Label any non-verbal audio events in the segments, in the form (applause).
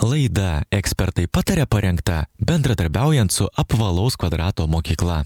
Laida ekspertai patarė parengta bendradarbiaujant su apvalaus kvadrato mokykla.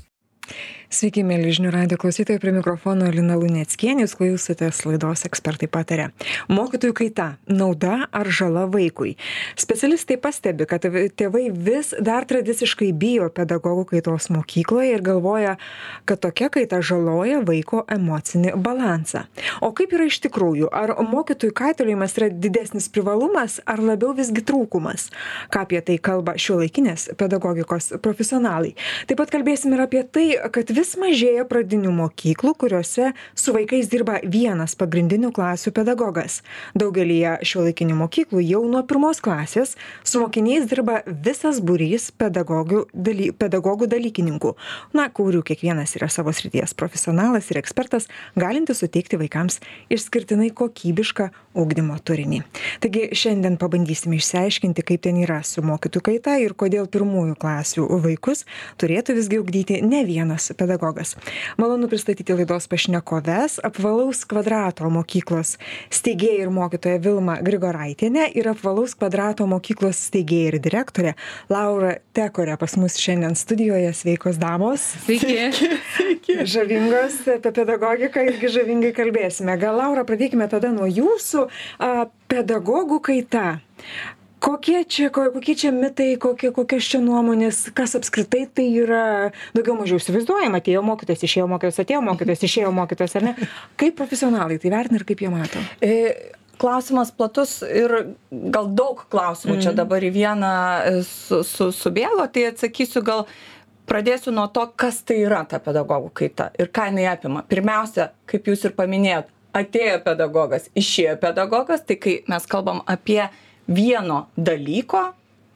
Sveiki, mėly žinių radio klausytojai, prie mikrofono Lina Luneckienė, jūs klausotės laidos ekspertai patarė. Mokytojų kaita - nauda ar žala vaikui? Specialistai pastebi, kad tėvai vis dar tradiciškai bijo pedagogų kaitos mokykloje ir galvoja, kad tokia kaita žaloja vaiko emocinį balansą. O kaip yra iš tikrųjų? Ar mokytojų kaitalėjimas yra didesnis privalumas ar labiau visgi trūkumas? Ką apie tai kalba šiuolaikinės pedagogikos profesionalai? Taip pat kalbėsim ir apie tai, kad vis mažėja pradinių mokyklų kuriose su vaikais dirba vienas pagrindinių klasių pedagogas. Daugelyje šiuolaikinių mokyklų jau nuo pirmos klasės su mokiniais dirba visas būrys pedagogių daly pedagogų dalykininkų. Na kurių kiekvienas yra savo srities profesionalas ir ekspertas galintis suteikti vaikams išskirtinai kokybišką ugdymo turinį. Taigi šiandien pabandysime išsiaiškinti kaip ten yra su mokytojų kaita ir kodėl pirmųjų klasių vaikus turėtų visgi ugdyti ne vienas pedagogas malonu pristatyti laidos pašnekoves. Apvalaus kvadrato mokyklos steigėja ir mokytoja vilma grigoraitienė ir apvalaus kvadrato mokyklos steigėja ir direktorė laura tekorė pas mus šiandien studijoje. Sveikos damos. Sveiki. Sveiki. žavingos apie pedagogiką irgi žavingai kalbėsime. Gal laura pradėkime tada nuo jūsų a, pedagogų kaita kokie čia ko kokie čia mitai kokie kokios čia nuomonės kas apskritai tai yra? Daugiau mažiau įsivaizduojam atėjo mokytojas išėjo mokytojas atėjo mokytojas išėjo mokytojas ar ne? (laughs) Kaip profesionalai tai vertina ir kaip jie mato? E, Klausimas platus ir gal daug klausimų čia dabar į vieną e, su, su, subėgo, tai atsakysiu gal pradėsiu nuo to, kas tai yra ta pedagogų kaita ir ką jinai apima. Pirmiausia, kaip jūs ir paminėjot, atėjo pedagogas, išėjo pedagogas, tai kai mes kalbam apie vieno dalyko,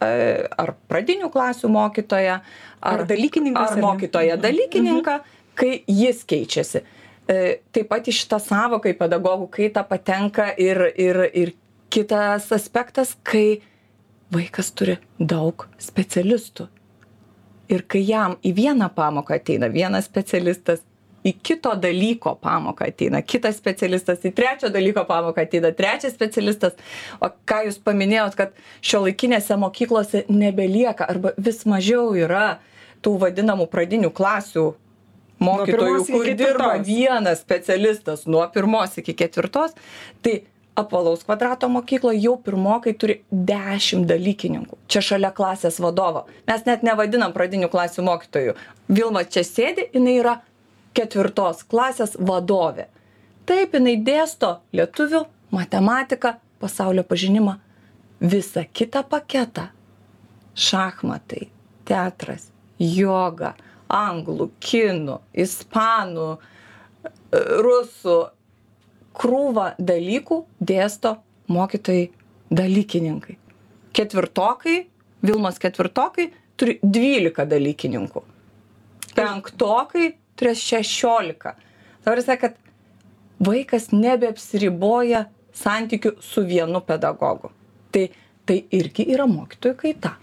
e, ar pradinių klasių mokytoją, Ar dalykininkas, ar ar ne? mokytoją dalykininką, kai jis keičiasi. E, Taip pat į šitą savoką į pedagogų kaitą patenka ir, ir, ir kitas aspektas, kai vaikas turi daug specialistų. Ir kai jam į vieną pamoką ateina vienas specialistas, į kito dalyko pamoką ateina kitas specialistas, į trečio dalyko pamoką ateina trečias specialistas. O ką jūs paminėjot, kad šio laikinėse mokyklose nebelieka arba vis mažiau yra tų vadinamų pradinių klasių mokytojų, kur dirba vienas specialistas nuo pirmos iki ketvirtos, tai apvalaus kvadrato mokykloje jau pirmokai turi 10 dalykininkų. Čia šalia klasės vadovo. Mes net nevadinam pradinių klasių mokytojų. Vilma čia sėdi, jinai yra ketvirtos klasės vadovė. Taip, jinai dėsto lietuvių, matematiką, pasaulio pažinimą, visą kitą paketą. Šachmatai, teatras, joga, anglų, kinų, ispanų, e, rusų, krūvą dalykų dėsto mokytojai dalykininkai. Ketvirtokai, Vilmos ketvirtokai turi 12 dalykininkų. Penktokai turės 16. Tarsi, kad vaikas nebeapsiriboja santykių su vienu pedagogu. Tai, tai irgi yra mokytojų kaita.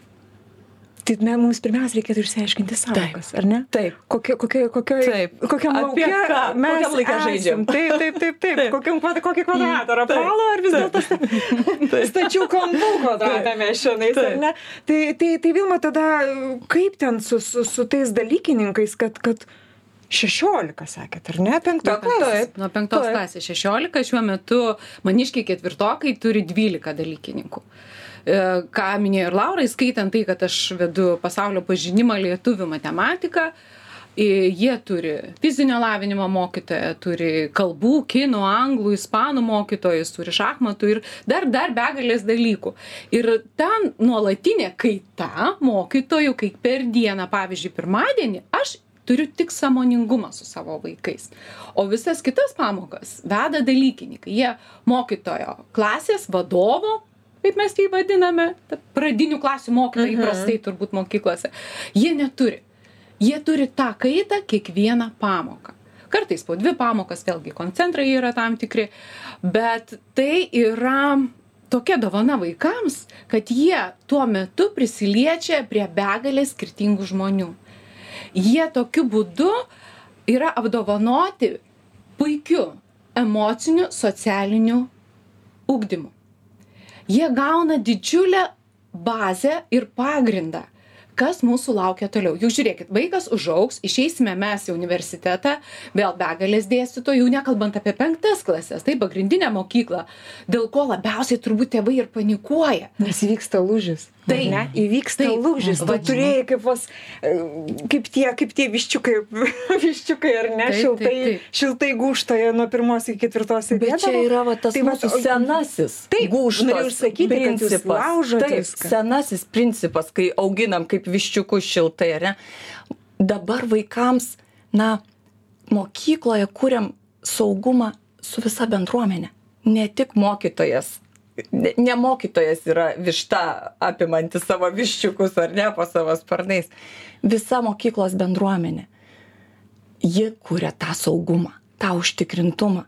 tai me mums pirmiausia reikėtų išsiaiškinti sąvokas ar ne Taip. kokia kokia kokioj Taip. kokiam ką? mes Kokiam esam. žaidžiam? taip taip taip taip kokiam kvad kokį kvadratą ar Taip. apvalų ar vis dėlto (laughs) stačių kampų kvadratą mes čionais ar Taip. ne tai tai tai vilma tada kaip ten su su su tais dalykininkais kad kad šešiolika sakėt ar ne penktoj klasės. Nuo penktos klasės 16, šiuo metu maniškiai ketvirtokai turi 12 dalykininkų. E, Ką minėjo ir Laura, įskaitant tai, kad aš vedu pasaulio pažinimą lietuvių matematiką, e, jie turi fizinio lavinimo mokytoją, turi kalbų, kinų, anglų, ispanų mokytojus, turi šachmatų ir dar, dar begalės dalykų. Ir ten nuolatinė kaita mokytojų, kai per dieną, pavyzdžiui, pirmadienį, aš turiu tik sąmoningumą su savo vaikais. O visas kitas pamokas veda dalykininkai. Jie mokytojo klasės vadovo, kaip mes jį vadiname, pradinių klasių mokytojai įprastai turbūt mokyklose, jie neturi. Jie turi tą kaitą kiekvieną pamoką. Kartais po dvi pamokas, vėlgi koncentrai yra tam tikri, bet tai yra tokia dovana vaikams, kad jie tuo metu prisiliečia prie begalės skirtingų žmonių jie tokiu būdu yra apdovanoti puikiu emociniu socialiniu ugdymu. Jie gauna didžiulę bazę ir pagrindą kas mūsų laukia toliau juk žiūrėkit vaikas užaugs išeisime mes į universitetą vėl begalės dėstytojų nekalbant apie penktas klases taip pagrindinę mokyklą dėl ko labiausiai turbūt tėvai ir panikuoja Nes įvyksta lūžis. Taip. Ne? Įvyksta Taip. lūžis. Tu Va, turėjai kaip, vos, e, kaip tie, kaip tie viščiukai, (laughs) viščiukai ar ne, Taip, šiltai, taip, taip. šiltai gūštoje nuo pirmos iki ketvirtos Bet čia yra va, tas Tai tai mūsų o- senasis Taip, gūžtas sakyti, kad principas. laužot Taip, viską. senasis principas, kai auginam kaip viščiukus šiltai, ar ne? Dabar vaikams, na, mokykloje kuriam saugumą su visa bendruomenė. Ne tik mokytojas. Ne, ne mokytojas yra višta apimanti savo viščiukus ar ne po savo sparnais. Visa mokyklos bendruomenė ji kuria tą saugumą, tą užtikrintumą.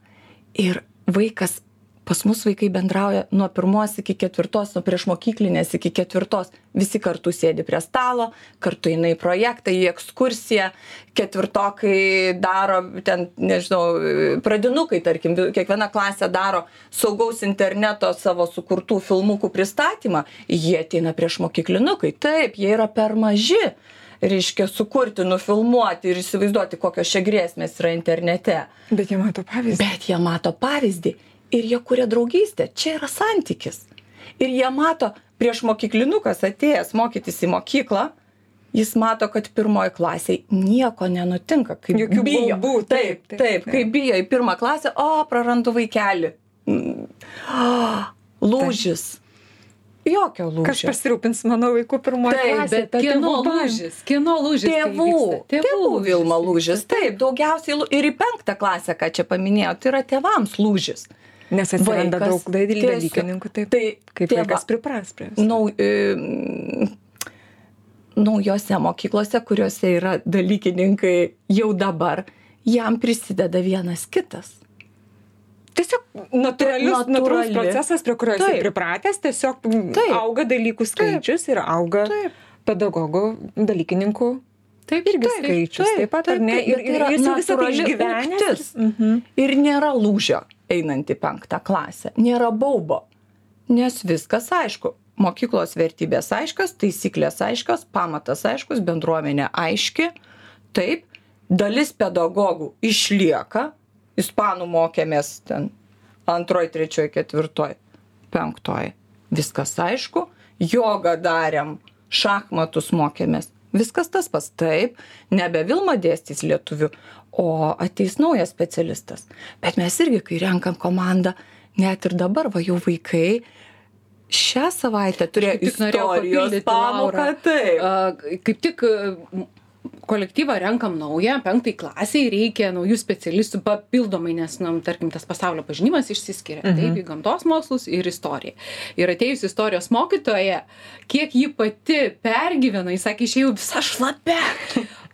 Ir vaikas, pas mus vaikai bendrauja nuo pirmos iki ketvirtos, nuo priešmokyklinės iki ketvirtos. Visi kartu sėdi prie stalo, kartu eina į projektą, į ekskursiją. Ketvirtokai daro, ten, nežinau, pradinukai, tarkim, kiekviena klasė daro saugaus interneto savo sukurtų filmukų pristatymą. Jie ateina priešmokyklinukai. Taip, jie yra per maži reiškia sukurti, nufilmuoti ir įsivaizduoti, kokios čia grėsmės yra internete. Bet jie mato pavyzdį. Bet jie mato pavyzdį ir jie kuria draugystę. Čia yra santykis. Ir jie mato, prieš mokyklinukas atėjęs mokytis į mokyklą, jis mato, kad pirmoji klasiai nieko nenutinka. Kaip Jokių bijo. baubų, Taip, taip, taip, taip, taip, taip. kaip bijo į pirmą klasę, o prarandu vaikelį. Lūžis. Jokio Kas lūžio. pasirūpins mano vaikų pirmoje Taip, klasėje? bet kieno lūžis kieno lūžis tai Tėvų, tėvų Vilma lūžis, taip, daugiausiai ir į penktą klasę, ką čia paminėjau, tai yra tėvams lūžis. Nes atsiranda Vaikas daug dalykininkų, taip. Tai kaip tėva- vaikas pripras prie viso. Nau, e, naujose mokyklose, kuriuose yra dalykininkai jau dabar, jam prisideda vienas kitas. Tiesiog natūralius, Natūrali. natūralus procesas, prie kurio esi Taip. pripratęs, tiesiog Taip. auga dalykų skaičius ir auga Taip. pedagogų, dalykininkų Taip, irgi skaičius. Taip, pat, ar ne? Ir, ir jis jau visą tai išgyvenęs. Ugtis. Mhm. Ir nėra lūžio einant į penktą klasę. Nėra baubo. Nes viskas aišku. Mokyklos vertybės aiškios, taisyklės aiškios, pamatas aiškus, bendruomenė aiški. Taip, dalis pedagogų išlieka. Ispanų mokėmės ten antroj, trečioj, ketvirtoj, penktoj. Viskas aišku. Jogą darėm, šachmatus mokėmės. Viskas tas pas taip, nebe Vilma dėstys lietuvių, o ateis naujas specialistas. Bet mes irgi, kai renkam komandą, net ir dabar va jau vaikai šią savaitę turėjo istorijos pamoką. Taip. Kaip tik kolektyvą renkam naują, penktai klasiai reikia naujų specialistų papildomai, nes, na, tarkim, tas pasaulio pažinimas išsiskiria. Mhm. Taip, į gamtos mokslus ir istoriją. Ir atėjus istorijos mokytoje, kiek ji pati pergyveno, jis sakė, išėjau visą šlapę.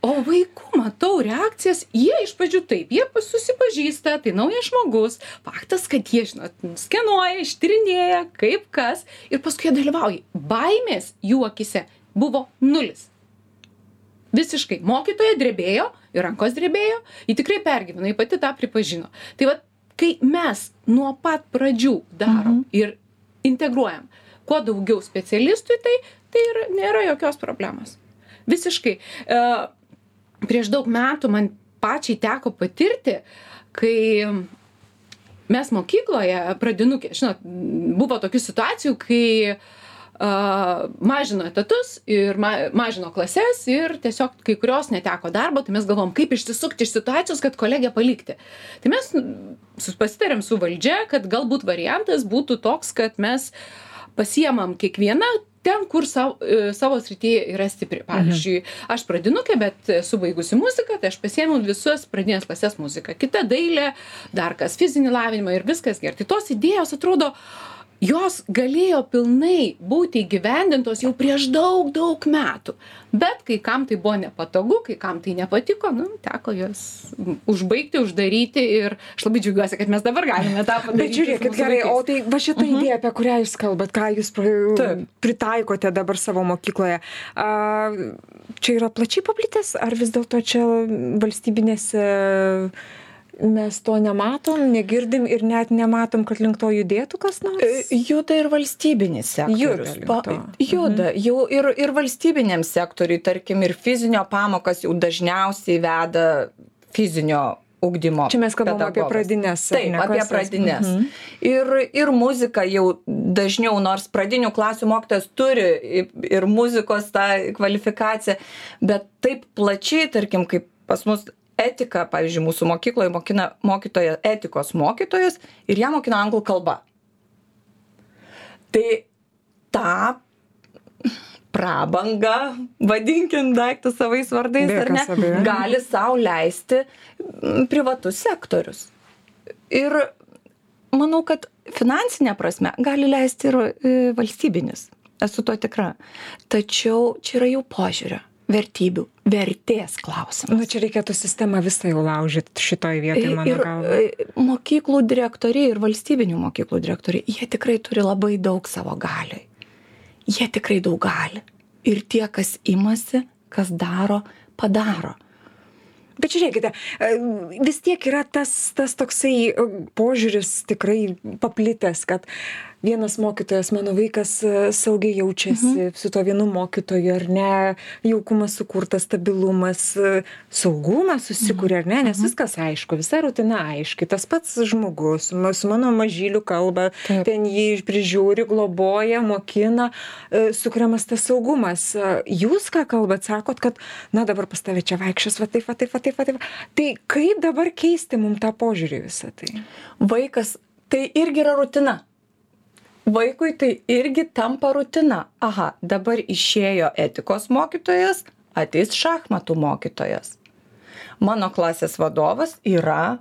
O vaikų matau reakcijas, jie iš pradžių taip, jie susipažįsta, tai naujas žmogus, faktas, kad jie, žinot, skenuoja, ištyrinėja, kaip kas, ir paskui jie dalyvauja. Baimės jų akise buvo nulis. Visiškai. Mokytoja drebėjo ir rankos drebėjo, ji tikrai pergyveno, ji pati tą pripažino. Tai va, kai mes nuo pat pradžių darom mhm. ir integruojam kuo daugiau specialistų į tai, tai ir nėra jokios problemos. Visiškai. E, prieš daug metų man pačiai teko patirti, kai mes mokykloje, pradinukė, žinot, buvo tokių situacijų, kai uh, mažino etatus ir ma mažino klases ir tiesiog kai kurios neteko darbo, tai mes galvom, kaip išsisukti iš situacijos, kad kolegę palikti. Tai mes pasitarėm su valdžia, kad galbūt variantas būtų toks, kad mes pasiemam kiekvieną ten, kur savo, savo srityje yra stipri. Pavyzdžiui, aš pradinukė, bet esu baigusi muziką, tai aš pasiėmiau visas pradinės klasės muziką. Kita dailė, dar kas fizinį lavinimą ir viskas gerai. Tai tos idėjos atrodo, jos galėjo pilnai būti įgyvendintos jau prieš daug, daug metų. Bet kai kam tai buvo nepatogu, kai kam tai nepatiko, nu, teko jas užbaigti, uždaryti ir aš labai džiaugiuosi, kad mes dabar galime tą padaryti. Bet žiūrėkit, gerai, o tai va šitą Mhm. idėją, apie kurią jūs kalbat, ką jūs pra- Taip. pritaikote dabar savo mokykloje, a, čia yra plačiai paplitęs, ar vis dėlto čia valstybinėse mes to nematom negirdim ir net nematom kad link to judėtų kas nors E, Juda ir valstybinis sektorius. Juda to. juda. Jau ir, ir valstybiniam sektoriui, tarkim, ir fizinio pamokas jau dažniausiai veda fizinio ugdymo. Čia mes kalbam apie ar Taip, ne, apie pradinės. Mhm. Ir, ir muzika jau dažniau, nors pradinių klasių mokytojas turi ir muzikos tą kvalifikaciją, bet taip plačiai, tarkim, kaip pas mus etika, pavyzdžiui, mūsų mokykloje mokina mokytoja, etikos mokytojas ir ją mokina anglų kalba. Tai tą prabangą, vadinkim daiktus savais vardais, Be ar ne, abejonės. gali sau leisti privatus sektorius. Ir manau, kad finansinė prasme gali leisti ir e, valstybinis. Esu to tikra. Tačiau čia yra jau požiūrio, vertybių, vertės klausimas. nu čia reikėtų sistemą visą jau laužyt šitoj vietoj mano galva e, mokyklų direktoriai ir valstybinių mokyklų direktoriai, jie tikrai turi labai daug savo galiai. Jie tikrai daug gali. Ir tie, kas imasi, kas daro, padaro. bet žiūrėkite e, vis tiek yra tas tas toksai e, požiūris tikrai paplitęs kad vienas mokytojas mano vaikas e, saugiai jaučiasi su tuo vienu mokytoju ar ne? Jaukumas sukurtas stabilumas e, saugumas susikuria ar ne? Nes viskas aišku visa rutina aiški. Tas pats žmogus su mano mažyliu kalba ten jį prižiūri globoja mokina. E, sukuriamas tas saugumas. Jūs ką kalbat? Sakot kad na dabar pas tave čia vaikščios va taip va taip va taip va taip. Va. tai kaip dabar keisti mum tą požiūrį į visą tai? Vaikas tai irgi yra rutina. Vaikui tai irgi tampa rutina. Aha, dabar išėjo etikos mokytojas, ateis šachmatų mokytojas. Mano klasės vadovas yra,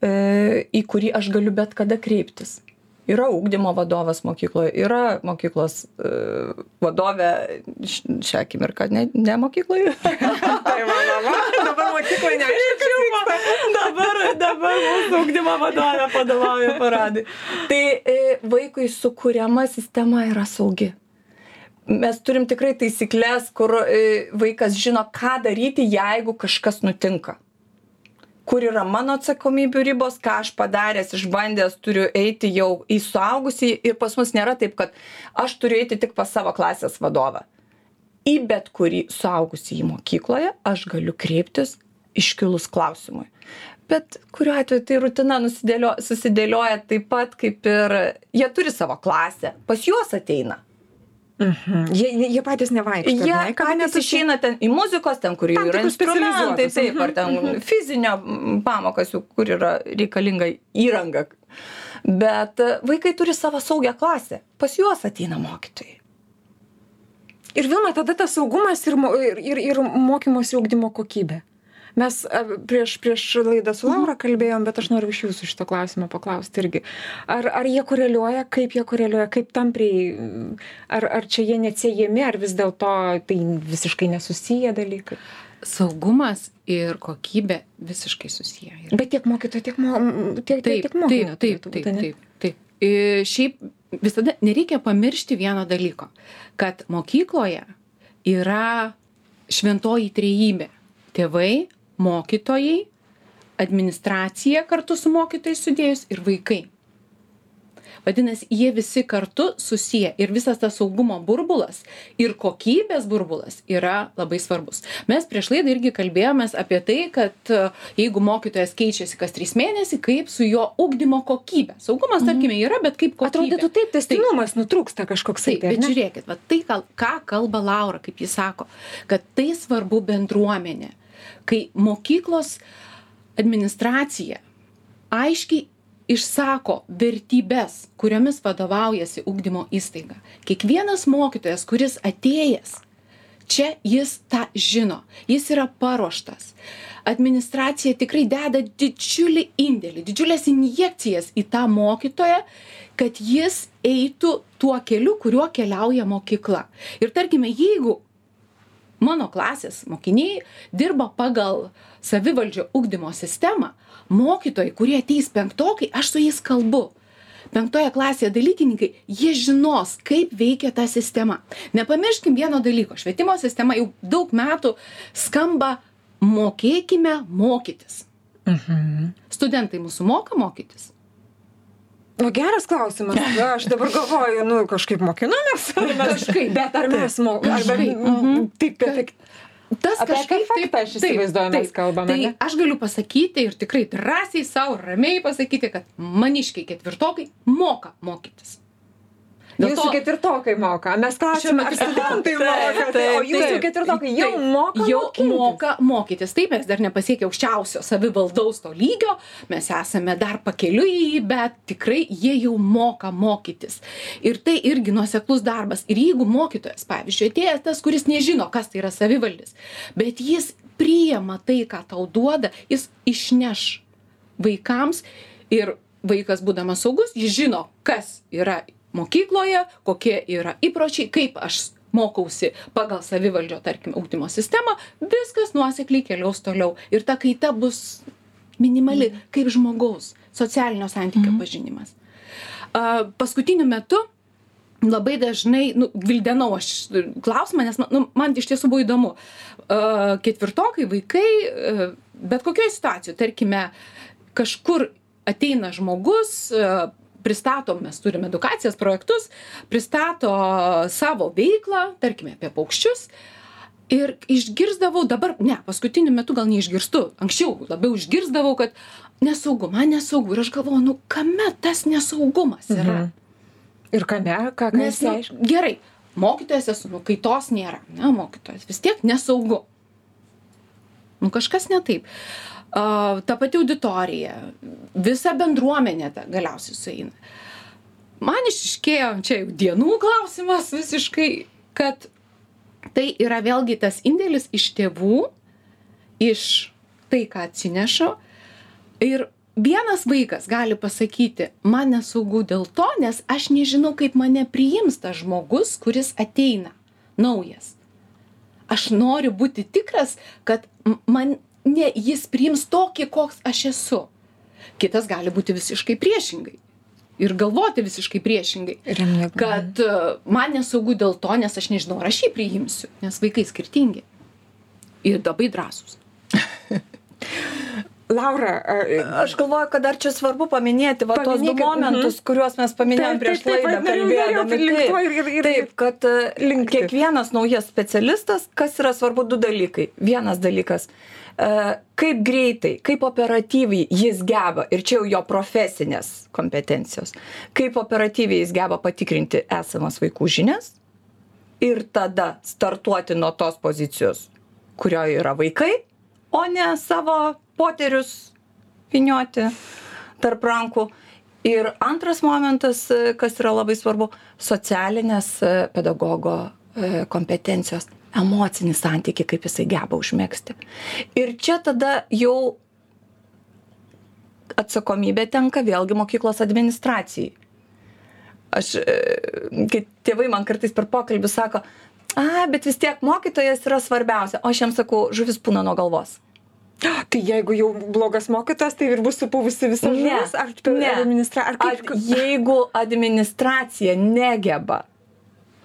e, į kurį aš galiu bet kada kreiptis. Yra ūkdymo vadovas mokykloje, yra mokyklos e, vadovė šią akimirką, ne, ne mokykloje. (laughs) tai mano dabar mokykloje neaišku dabar, dabar mūsų ugdymo vadovė padovauja paradai. Tai e, vaikui sukūriama sistema yra saugi. Mes turim tikrai taisyklės, kur e, vaikas žino, ką daryti, jeigu kažkas nutinka. Kur yra mano atsakomybių ribos, ką aš padaręs, išbandęs, turiu eiti jau į suaugusį ir pas mus nėra taip, kad aš turiu eiti tik pas savo klasės vadovą. Į bet kurį suaugusį į mokykloje aš galiu kreiptis iškilus klausimui. Bet kuriuo atveju tai rutina nusidėlio, susidėlioja taip pat kaip ir jie turi savo klasę, pas juos ateina. Mhm. Jie, jie- patys nevaikšto. Jie ne? patys Kabinetuose? išeina ten į muzikos, ten, kur Tam yra instrumentai, taip, ar ten fizinio mm, pamokas, kur yra reikalinga įranga. Bet vaikai turi savo saugią klasę, pas juos ateina mokytojai. Ir Vilma, tada tas saugumas ir, ir, ir, ir mokymosi ugdymo kokybė. Mes prieš, prieš laidą su Laura kalbėjom, bet aš noriu iš jūsų šito klausimo paklausti irgi. Ar, ar jie koreliuoja, kaip jie koreliuoja, kaip tampriai, ar, ar čia jie neatsiejami, ar vis dėlto tai visiškai nesusiję dalykai. Saugumas ir kokybė visiškai susiję. yra. Bet tiek mokytojo, tiek, mo, tiek, tiek, tiek mokinio. taip, taip, ane? taip, taip. E, Šiaip visada nereikia pamiršti vieno dalyko, kad mokykloje yra šventoji trejybė. Tėvai, mokytojai, administracija kartu su mokytojais sudėjus ir vaikai. Vadinasi, jie visi kartu susiję ir visas tas saugumo burbulas ir kokybės burbulas yra labai svarbus. Mes prieš laidą irgi kalbėjomės apie tai, kad e, jeigu mokytojas keičiasi kas trys mėnesiai, kaip su jo ugdymo kokybė. Saugumas, tarkime, yra, bet kaip kokybė. Atrodytų taip, testinumas nutrūksta kažkoks Taip, bet žiūrėkit, va, tai, ką kalba Laura, kaip jis sako, kad tai svarbu bendruomenė, kai mokyklos administracija aiškiai išsako vertybės, kuriomis vadovaujasi ugdymo įstaiga. Kiekvienas mokytojas, kuris atėjęs, čia jis tą žino, jis yra paruoštas. Administracija tikrai deda didžiulį indėlį, didžiulės injekcijas į tą mokytoją, kad jis eitų tuo keliu, kuriuo keliauja mokykla. Ir tarkime, jeigu mano klasės mokiniai dirba pagal savivaldžio ugdymo sistemą, mokytojai, kurie ateis penktokai, aš su jais kalbu. Penktoje klasėje dalykininkai, jie žinos, kaip veikia ta sistema. Nepamirškim vieno dalyko. Švietimo sistema jau daug metų skamba mokėkime mokytis. Mhm. Studentai mūsų moka mokytis. O geras klausimas. (laughs) Aš dabar galvoju, nu kažkaip mokinomės. ar mes- Kažkaip. Bet ar mes mokame? Kažkaip. Mhm. Taip, kad Tas Apie kažkaip efektą aš įsivaizduoju, mes kalbame, Tai ne? aš galiu pasakyti ir tikrai drąsiai savo ramiai pasakyti, kad maniškiai ketvirtokai moka mokytis. Jūsų to- ketvirtokai moka. Mes klausime, ar (laughs) studentai moka. Tai, o jūsų ketvirtokai jau moka. jau mokintis? moka mokytis. Taip, mes dar nepasiekė aukščiausio savivaldaus to lygio, mes esame dar pakeliui bet tikrai jie jau moka mokytis. Ir tai irgi nuoseklus darbas. Ir jeigu mokytojas, pavyzdžiui, atėjęs tas, kuris nežino, kas tai yra savivaldis, bet jis priima tai, ką tau duoda, jis išneš vaikams ir vaikas būdamas saugus, jis žino, kas yra mokykloje, kokie yra įpročiai, kaip aš mokausi pagal savivaldžio, tarkim, ugdymo sistemą, viskas nuosekliai keliaus toliau. Ir ta kaita bus minimali, kaip žmogaus socialinio santykio pažinimas. A, Paskutiniu metu labai dažnai, nu, vildenau aš klausimą, nes man, nu, man iš tiesų buvo įdomu. Ketvirtokai, vaikai, bet kokioje situacijoje, tarkime, kažkur ateina žmogus, pristatom, mes turime edukacijas, projektus, pristato savo veiklą, tarkime, apie paukščius. Ir išgirsdavau dabar, ne, paskutiniu metu gal neišgirstu, anksčiau labiau išgirsdavau, kad nesaugu, man nesaugu. Ir aš galvoju, nu kame tas nesaugumas yra? Mhm. Ir kame, ką, ką Nes, jis nu, gerai, mokytojas esu, nu kaitos nėra, ne, mokytojas vis tiek nesaugu. Nu kažkas ne taip. Ta pati auditorija, visa bendruomenė ta galiausiai sueina. Man išiškėjo, čia jau dienų klausimas visiškai, kad tai yra vėlgi tas indėlis iš tėvų, iš tai, ką atsineša. Ir vienas vaikas gali pasakyti, man nesaugu dėl to, nes aš nežinau, kaip mane priims tas žmogus, kuris ateina naujas. Aš noriu būti tikras, kad man ne, jis priims tokį, koks aš esu. Kitas gali būti visiškai priešingai. Ir galvoti visiškai priešingai. Ne- Kad e, man nesaugu dėl to, nes aš nežinau, ar aš jį priimsiu. Nes vaikai skirtingi. Ir labai drąsūs. (laughs) Laura, Aš galvoju, kad dar čia svarbu paminėti va tos du Paminėkit, momentus, kuriuos mes paminėjom Taip, prieš taip, taip, laidą kalbėdami. link Taip, ir- taip, kad e, linkti. kiekvienas naujas specialistas, kas yra svarbu du dalykai. Vienas dalykas, kaip greitai, kaip operatyviai jis geba, ir čia jau jo profesinės kompetencijos, kaip operatyviai jis geba patikrinti esamas vaikų žinias ir tada startuoti nuo tos pozicijos, kurioje yra vaikai, o ne savo poterius vinioti tarp rankų. Ir antras momentas, e, kas yra labai svarbu, socialinės e, pedagogo e, kompetencijos, emocinį santykį, kaip jisai geba užmėgsti. Ir čia tada jau atsakomybė tenka vėlgi mokyklos administracijai. Aš, e, kai tėvai man kartais per pokalbį sako, a, bet vis tiek mokytojas yra svarbiausia, o aš jiems sakau, žuvis pūna nuo galvos. (gasps) Tai jeigu jau blogas mokytas, tai ir bus supuvusi visa Ne, žuvis, ar, per ne. administra, ar Ar kaip jeigu administracija negeba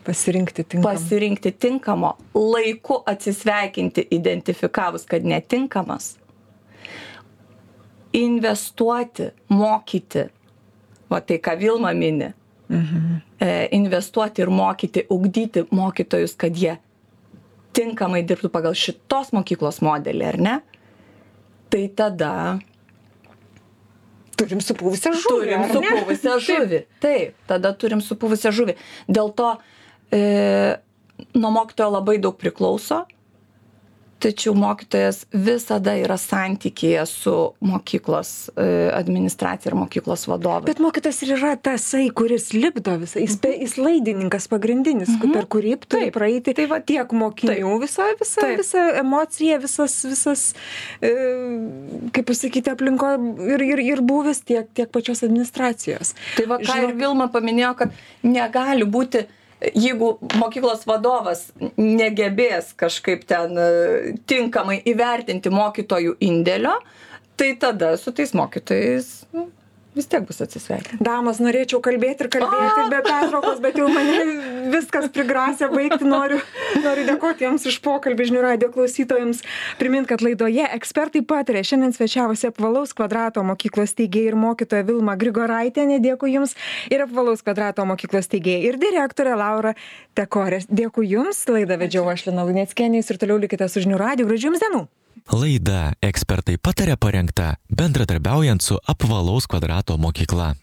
pasirinkti tinkamą. pasirinkti tinkamo, laiku atsisveikinti, identifikavus, kad netinkamas, investuoti, mokyti, o tai ką Vilma mini, Mhm. e, investuoti ir mokyti, ugdyti mokytojus, kad jie tinkamai dirbtų pagal šitos mokyklos modelį, ar ne? Tai tada Turim supuvusią žuvį. turim supuvusią žuvį. (laughs) Taip, tada turim supuvusią žuvį. Dėl to e, nuo mokytojo labai daug priklauso, tačiau mokytojas visada yra santykėje su mokyklos e, administracija ir mokyklos vadovai. Bet mokytas ir yra tasai, kuris lipdo visą, jis, pe- jis laidininkas pagrindinis, per kurį turi Taip. praeiti Tai va- tiek mokinių, visa, visa, Taip. visa emocija, visas, visas, e, kaip pasakyti, aplinko ir, ir, ir buvis tiek, tiek pačios administracijos. Tai va, ką Žinok- ir Vilma paminėjo, kad negali būti, jeigu mokyklos vadovas negebės kažkaip ten e, tinkamai įvertinti mokytojų indėlio, tai tada su tais mokytojais nu, vis tiek bus atsisveikinta. Damos, norėčiau kalbėti ir kalbėti be pertraukos, bet jau mane viskas prigrasė baigti. Noriu, noriu dėkoti Jums už pokalbį žinių radio klausytojams. Primint, kad laidoje ekspertai patarė. Šiandien svečiavosi apvalaus kvadrato mokyklos teigėjai ir mokytoja Vilma Grigoraitė. Nedėkui Jums. Ir apvalaus kvadrato mokyklos teigėjai ir direktorė Laura Tekorė. Dėkui Jums. Laidą vedžiau aš Lina Luneckienės ir toliau likite su žinių radio. Gražių Jums dienų. Laida ekspertai patarė parengta bendradarbiaujant su apvalaus kvadrato mokykla.